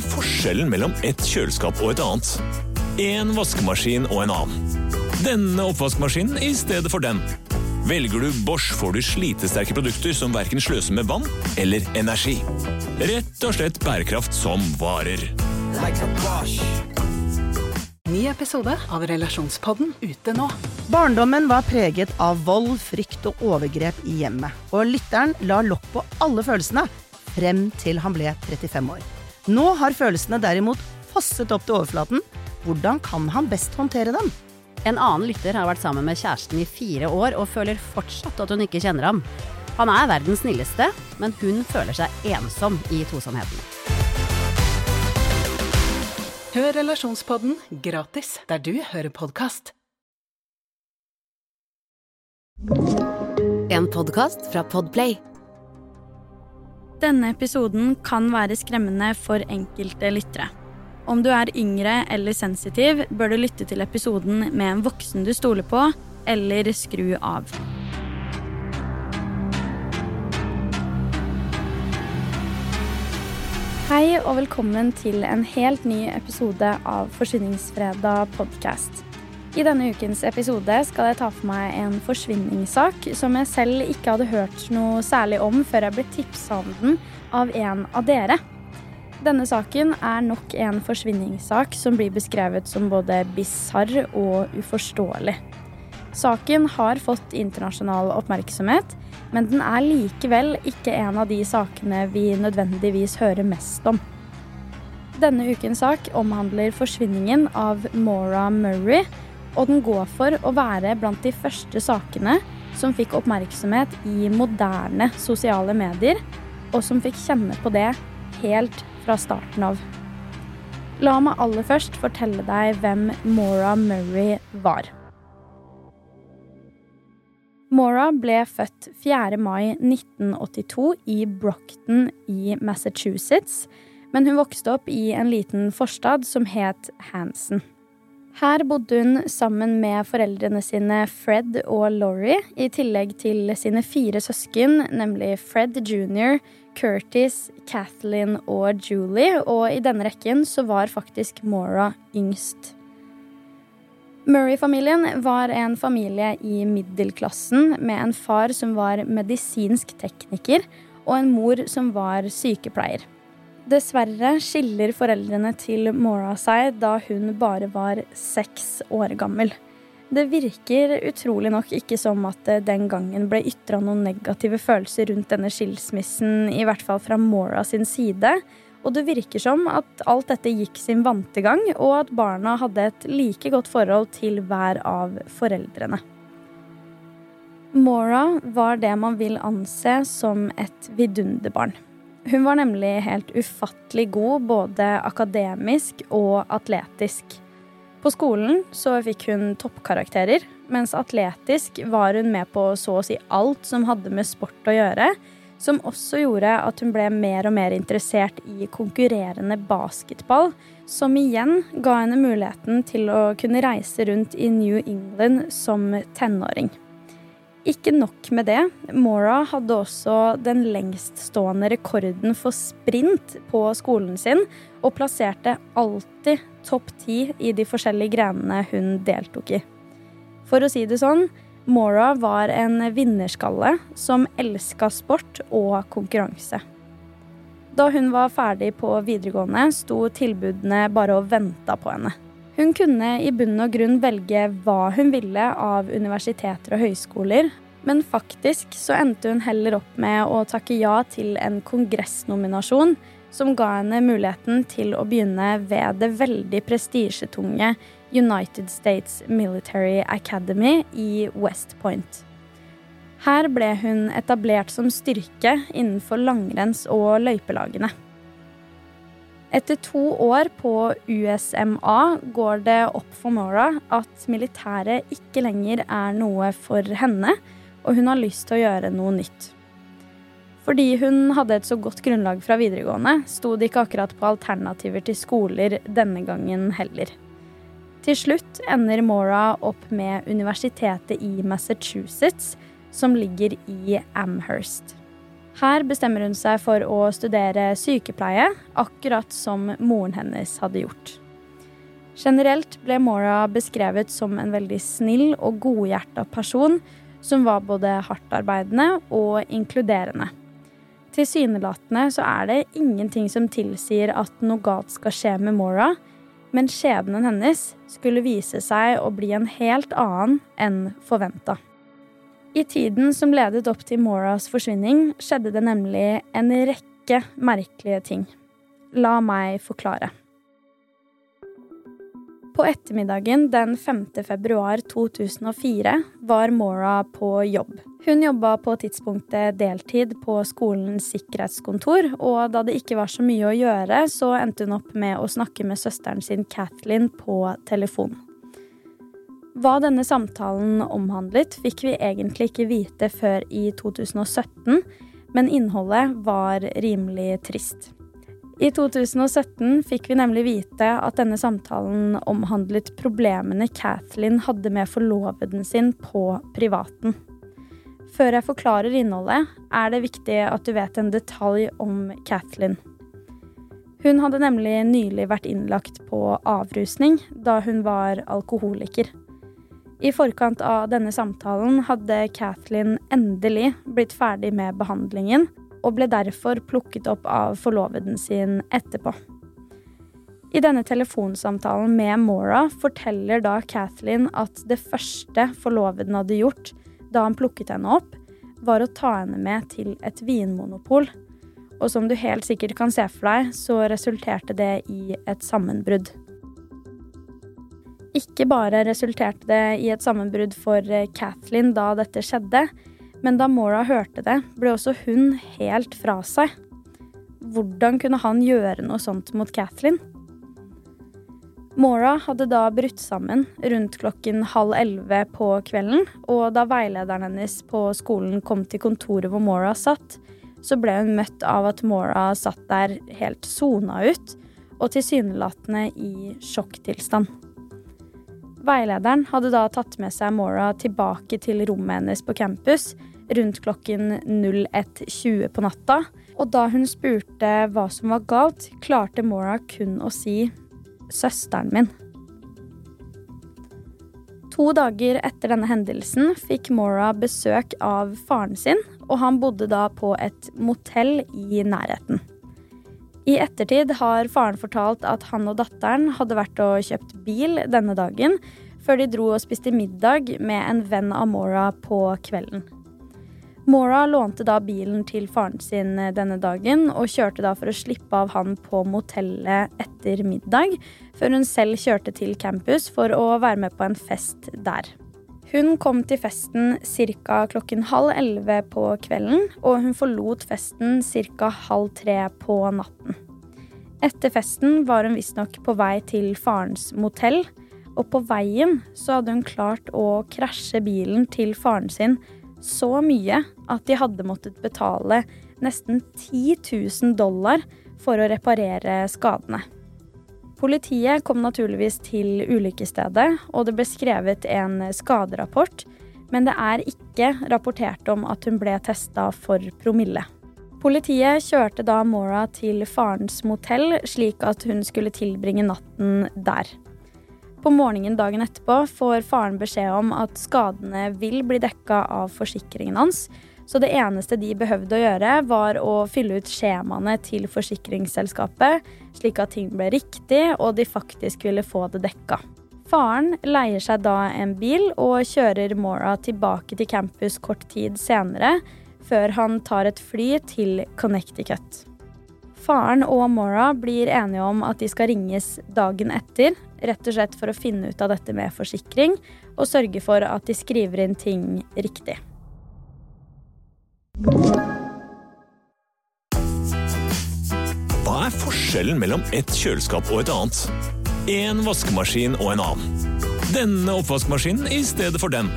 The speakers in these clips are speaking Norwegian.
er forskjellen mellom et kjøleskap og et annet? En vaskemaskin og en annen. Denne oppvaskmaskinen i stedet for den. Velger du Bosch, får du slitesterke produkter som verken sløser med vann eller energi. Rett og slett bærekraft som varer. Like a Bosch. Ny episode av Relasjonspodden ute nå. Barndommen var preget av vold, frykt og overgrep i hjemmet. Og lytteren la lokk på alle følelsene frem til han ble 35 år. Nå har følelsene derimot fosset opp til overflaten. Hvordan kan han best håndtere dem? En annen lytter har vært sammen med kjæresten i fire år og føler fortsatt at hun ikke kjenner ham. Han er verdens snilleste, men hun føler seg ensom i tosomheten. Hør Relasjonspodden gratis der du hører podkast. En podkast fra Podplay. Denne episoden kan være skremmende for enkelte lyttere. Om du er yngre eller sensitiv, bør du lytte til episoden med en voksen du stoler på, eller skru av. Hei og velkommen til en helt ny episode av Forsyningsfredag podkast. I denne ukens episode skal jeg ta for meg en forsvinningssak som jeg selv ikke hadde hørt noe særlig om før jeg ble tipsa om den av en av dere. Denne saken er nok en forsvinningssak som blir beskrevet som både bisarr og uforståelig. Saken har fått internasjonal oppmerksomhet, men den er likevel ikke en av de sakene vi nødvendigvis hører mest om. Denne ukens sak omhandler forsvinningen av Maura Murray, og den går for å være blant de første sakene som fikk oppmerksomhet i moderne sosiale medier, og som fikk kjenne på det helt fra starten av. La meg aller først fortelle deg hvem Maura Murray var. Maura ble født 4. mai 1982 i Brockton i Massachusetts, men hun vokste opp i en liten forstad som het Hansen. Her bodde hun sammen med foreldrene sine Fred og Laurie, i tillegg til sine fire søsken, nemlig Fred jr., Curtis, Kathleen og Julie, og i denne rekken så var faktisk Maura yngst. Murray-familien var en familie i middelklassen med en far som var medisinsk tekniker, og en mor som var sykepleier. Dessverre skiller foreldrene til Mora seg da hun bare var seks år gammel. Det virker utrolig nok ikke som at det den gangen ble ytra noen negative følelser rundt denne skilsmissen, i hvert fall fra Mora sin side. Og det virker som at alt dette gikk sin vante gang, og at barna hadde et like godt forhold til hver av foreldrene. Mora var det man vil anse som et vidunderbarn. Hun var nemlig helt ufattelig god både akademisk og atletisk. På skolen så fikk hun toppkarakterer, mens atletisk var hun med på så å si alt som hadde med sport å gjøre, som også gjorde at hun ble mer og mer interessert i konkurrerende basketball, som igjen ga henne muligheten til å kunne reise rundt i New England som tenåring. Ikke nok med det, Mora hadde også den lengststående rekorden for sprint på skolen sin, og plasserte alltid topp ti i de forskjellige grenene hun deltok i. For å si det sånn, Mora var en vinnerskalle som elska sport og konkurranse. Da hun var ferdig på videregående, sto tilbudene bare og venta på henne. Hun kunne i bunn og grunn velge hva hun ville av universiteter og høyskoler, men faktisk så endte hun heller opp med å takke ja til en kongressnominasjon som ga henne muligheten til å begynne ved det veldig prestisjetunge United States Military Academy i West Point. Her ble hun etablert som styrke innenfor langrenns- og løypelagene. Etter to år på USMA går det opp for Mora at militæret ikke lenger er noe for henne, og hun har lyst til å gjøre noe nytt. Fordi hun hadde et så godt grunnlag fra videregående, sto det ikke akkurat på alternativer til skoler denne gangen heller. Til slutt ender Mora opp med universitetet i Massachusetts, som ligger i Amherst. Her bestemmer hun seg for å studere sykepleie, akkurat som moren hennes hadde gjort. Generelt ble Mora beskrevet som en veldig snill og godhjerta person som var både hardtarbeidende og inkluderende. Tilsynelatende så er det ingenting som tilsier at noe galt skal skje med Mora, men skjebnen hennes skulle vise seg å bli en helt annen enn forventa. I tiden som ledet opp til Moras forsvinning, skjedde det nemlig en rekke merkelige ting. La meg forklare. På ettermiddagen den 5. februar 2004 var Mora på jobb. Hun jobba på tidspunktet deltid på skolens sikkerhetskontor, og da det ikke var så mye å gjøre, så endte hun opp med å snakke med søsteren sin Kathleen på telefon. Hva denne samtalen omhandlet, fikk vi egentlig ikke vite før i 2017, men innholdet var rimelig trist. I 2017 fikk vi nemlig vite at denne samtalen omhandlet problemene Kathleen hadde med forloveden sin på privaten. Før jeg forklarer innholdet, er det viktig at du vet en detalj om Kathleen. Hun hadde nemlig nylig vært innlagt på avrusning da hun var alkoholiker. I forkant av denne samtalen hadde Kathleen endelig blitt ferdig med behandlingen og ble derfor plukket opp av forloveden sin etterpå. I denne telefonsamtalen med Mora forteller da Kathleen at det første forloveden hadde gjort da han plukket henne opp, var å ta henne med til et vinmonopol. Og som du helt sikkert kan se for deg, så resulterte det i et sammenbrudd. Ikke bare resulterte det i et sammenbrudd for Kathleen da dette skjedde, men da Mora hørte det, ble også hun helt fra seg. Hvordan kunne han gjøre noe sånt mot Kathleen? Mora hadde da brutt sammen rundt klokken halv elleve på kvelden, og da veilederen hennes på skolen kom til kontoret hvor Mora satt, så ble hun møtt av at Mora satt der helt sona ut og tilsynelatende i sjokktilstand. Veilederen hadde da tatt med seg Mora tilbake til rommet hennes på campus rundt klokken 01.20 på natta. Og da hun spurte hva som var galt, klarte Mora kun å si 'søsteren min'. To dager etter denne hendelsen fikk Mora besøk av faren sin, og han bodde da på et motell i nærheten. I ettertid har faren fortalt at han og datteren hadde vært og kjøpt bil denne dagen, før de dro og spiste middag med en venn av Mora på kvelden. Mora lånte da bilen til faren sin denne dagen, og kjørte da for å slippe av han på motellet etter middag, før hun selv kjørte til campus for å være med på en fest der. Hun kom til festen ca. klokken halv elleve på kvelden, og hun forlot festen ca. halv tre på natten. Etter festen var hun visstnok på vei til farens motell, og på veien så hadde hun klart å krasje bilen til faren sin så mye at de hadde måttet betale nesten 10 000 dollar for å reparere skadene. Politiet kom naturligvis til ulykkesstedet, og det ble skrevet en skaderapport, men det er ikke rapportert om at hun ble testa for promille. Politiet kjørte da Mora til farens motell, slik at hun skulle tilbringe natten der. På morgenen dagen etterpå får faren beskjed om at skadene vil bli dekka av forsikringen hans, så det eneste de behøvde å gjøre, var å fylle ut skjemaene til forsikringsselskapet, slik at ting ble riktig og de faktisk ville få det dekka. Faren leier seg da en bil og kjører Mora tilbake til campus kort tid senere, før han tar et fly til Connecticut. Faren og Mora blir enige om at de skal ringes dagen etter, rett og slett for å finne ut av dette med forsikring, og sørge for at de skriver inn ting riktig. Hva er forskjellen mellom et kjøleskap og et annet? En vaskemaskin og en annen. Denne oppvaskmaskinen i stedet for den.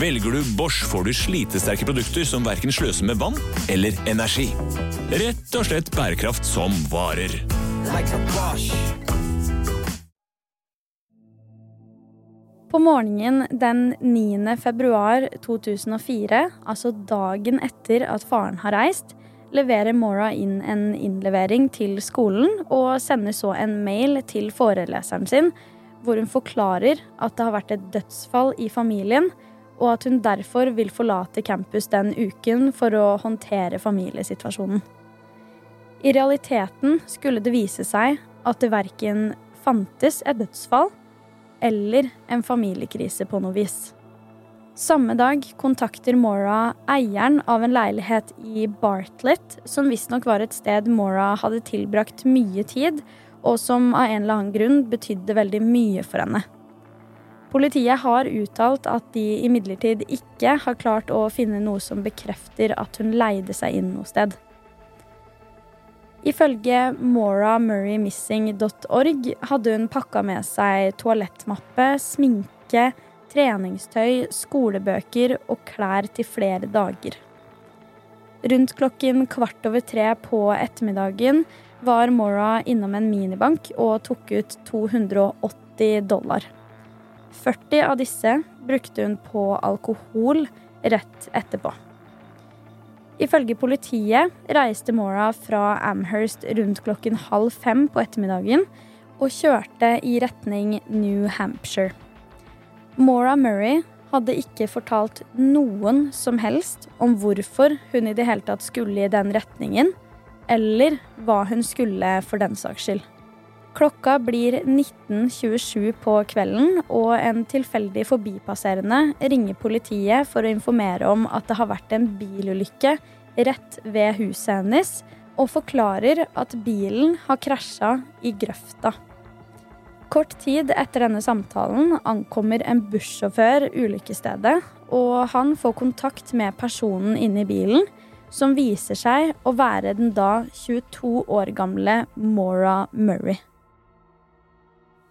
Velger du Bosch, får du slitesterke produkter som verken sløser med vann eller energi. Rett og slett bærekraft som varer. På morgenen den 9. februar 2004, altså dagen etter at faren har reist, leverer Mora inn en innlevering til skolen og sender så en mail til foreleseren sin hvor hun forklarer at det har vært et dødsfall i familien, og at hun derfor vil forlate campus den uken for å håndtere familiesituasjonen. I realiteten skulle det vise seg at det verken fantes et dødsfall eller en familiekrise på noe vis. Samme dag kontakter Mora eieren av en leilighet i Bartlett, som visstnok var et sted Mora hadde tilbrakt mye tid, og som av en eller annen grunn betydde veldig mye for henne. Politiet har uttalt at de imidlertid ikke har klart å finne noe som bekrefter at hun leide seg inn noe sted. Ifølge moramurraymissing.org hadde hun pakka med seg toalettmappe, sminke, treningstøy, skolebøker og klær til flere dager. Rundt klokken kvart over tre på ettermiddagen var Mora innom en minibank og tok ut 280 dollar. 40 av disse brukte hun på alkohol rett etterpå. Ifølge politiet reiste Mora fra Amherst rundt klokken halv fem på ettermiddagen og kjørte i retning New Hampshire. Mora Murray hadde ikke fortalt noen som helst om hvorfor hun i det hele tatt skulle i den retningen, eller hva hun skulle for den saks skyld. Klokka blir 19.27 på kvelden, og en tilfeldig forbipasserende ringer politiet for å informere om at det har vært en bilulykke rett ved huset hennes, og forklarer at bilen har krasja i grøfta. Kort tid etter denne samtalen ankommer en bussjåfør ulykkesstedet, og han får kontakt med personen inne i bilen, som viser seg å være den da 22 år gamle Maura Murray.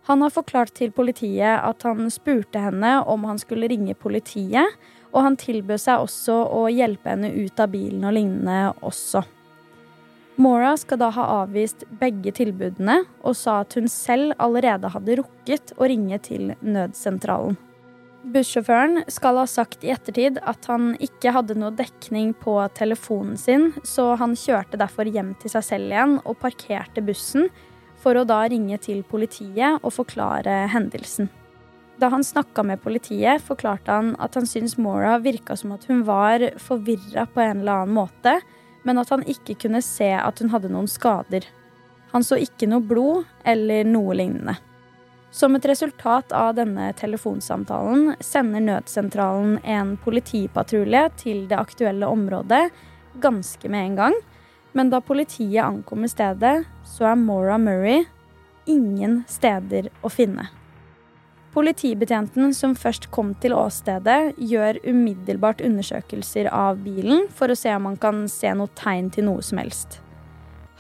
Han har forklart til politiet at han spurte henne om han skulle ringe politiet, og han tilbød seg også å hjelpe henne ut av bilen og lignende også. Mora skal da ha avvist begge tilbudene og sa at hun selv allerede hadde rukket å ringe til nødsentralen. Bussjåføren skal ha sagt i ettertid at han ikke hadde noe dekning på telefonen sin, så han kjørte derfor hjem til seg selv igjen og parkerte bussen for å da ringe til politiet og forklare hendelsen. Da han snakka med politiet, forklarte han at han syntes Mora virka som at hun var forvirra på en eller annen måte, men at han ikke kunne se at hun hadde noen skader. Han så ikke noe blod eller noe lignende. Som et resultat av denne telefonsamtalen sender nødsentralen en politipatrulje til det aktuelle området ganske med en gang, men da politiet ankommer stedet, så er Maura Murray ingen steder å finne. Politibetjenten som først kom til åstedet, gjør umiddelbart undersøkelser av bilen for å se om han kan se noe tegn til noe som helst.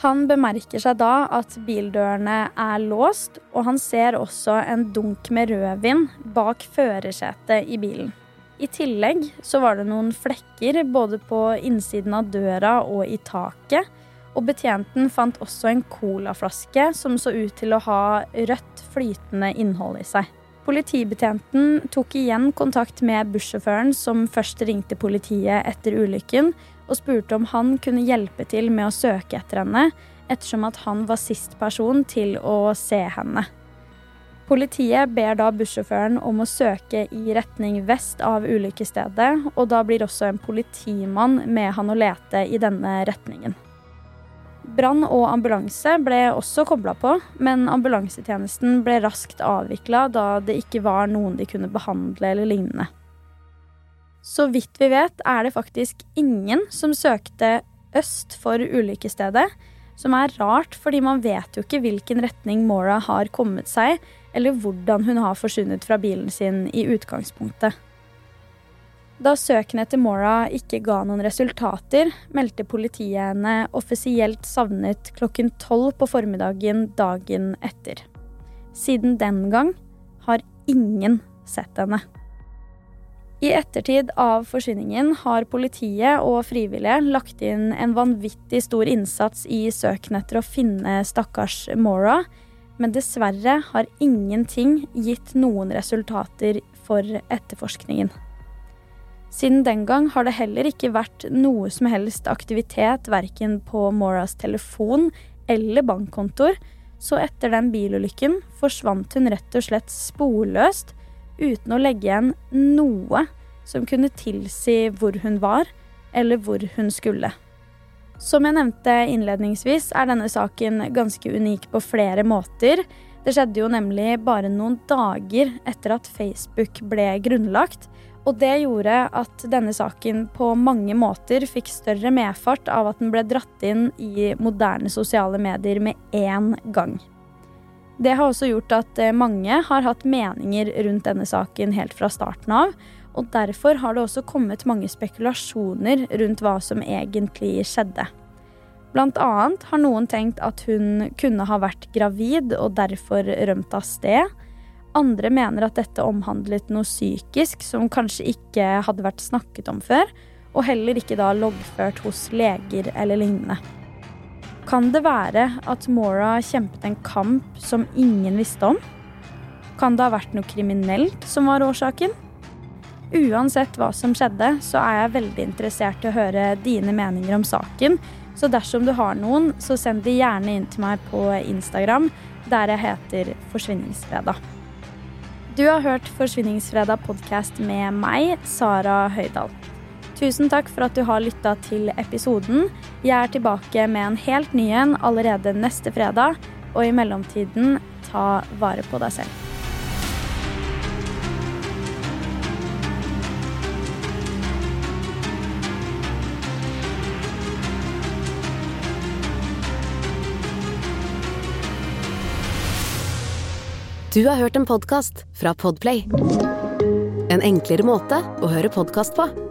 Han bemerker seg da at bildørene er låst, og han ser også en dunk med rødvin bak førersetet i bilen. I tillegg så var det noen flekker både på innsiden av døra og i taket. Og betjenten fant også en colaflaske som så ut til å ha rødt flytende innhold i seg. Politibetjenten tok igjen kontakt med bussjåføren som først ringte politiet etter ulykken, og spurte om han kunne hjelpe til med å søke etter henne, ettersom at han var sist person til å se henne. Politiet ber da bussjåføren om å søke i retning vest av ulykkesstedet, og da blir også en politimann med han å lete i denne retningen. Brann og ambulanse ble også kobla på, men ambulansetjenesten ble raskt avvikla da det ikke var noen de kunne behandle eller lignende. Så vidt vi vet, er det faktisk ingen som søkte øst for ulykkesstedet, som er rart, fordi man vet jo ikke hvilken retning Mora har kommet seg, eller hvordan hun har forsvunnet fra bilen sin i utgangspunktet. Da søkene etter Mora ikke ga noen resultater, meldte politiet henne offisielt savnet klokken tolv på formiddagen dagen etter. Siden den gang har ingen sett henne. I ettertid av forsvinningen har politiet og frivillige lagt inn en vanvittig stor innsats i søken etter å finne stakkars Mora, men dessverre har ingenting gitt noen resultater for etterforskningen. Siden den gang har det heller ikke vært noe som helst aktivitet verken på Moras telefon eller bankkontor, så etter den bilulykken forsvant hun rett og slett sporløst uten å legge igjen noe som kunne tilsi hvor hun var, eller hvor hun skulle. Som jeg nevnte innledningsvis, er denne saken ganske unik på flere måter. Det skjedde jo nemlig bare noen dager etter at Facebook ble grunnlagt. Og det gjorde at denne saken på mange måter fikk større medfart av at den ble dratt inn i moderne sosiale medier med én gang. Det har også gjort at eh, mange har hatt meninger rundt denne saken helt fra starten av. Og derfor har det også kommet mange spekulasjoner rundt hva som egentlig skjedde. Blant annet har noen tenkt at hun kunne ha vært gravid og derfor rømt av sted. Andre mener at dette omhandlet noe psykisk som kanskje ikke hadde vært snakket om før, og heller ikke da loggført hos leger eller lignende. Kan det være at Mora kjempet en kamp som ingen visste om? Kan det ha vært noe kriminelt som var årsaken? Uansett hva som skjedde, så er jeg veldig interessert i å høre dine meninger om saken. Så dersom du har noen, så send de gjerne inn til meg på Instagram, der jeg heter Forsvinningsfredag. Du har hørt Forsvinningsfredag podkast med meg, Sara Høydahl. Tusen takk for at du har lytta til episoden. Jeg er tilbake med en helt ny en allerede neste fredag, og i mellomtiden, ta vare på deg selv. Du har hørt en podkast fra Podplay. En enklere måte å høre podkast på.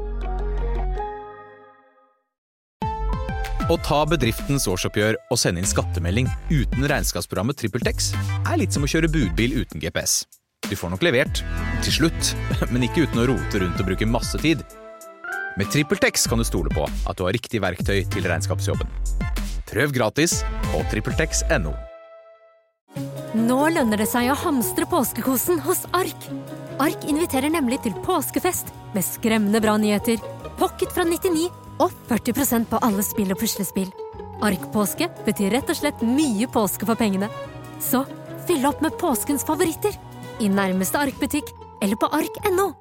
Å ta bedriftens årsoppgjør og sende inn skattemelding uten regnskapsprogrammet TrippelTex er litt som å kjøre budbil uten GPS. Du får nok levert, til slutt, men ikke uten å rote rundt og bruke masse tid. Med TrippelTex kan du stole på at du har riktig verktøy til regnskapsjobben. Prøv gratis på TrippelTex.no. Nå lønner det seg å hamstre påskekosen hos Ark. Ark inviterer nemlig til påskefest med skremmende bra nyheter, pocket fra 99 og 40% på alle spill og puslespill. Ark-påske betyr rett og slett mye påske for pengene. Så fyll opp med påskens favoritter i nærmeste Ark-butikk eller på ark.no.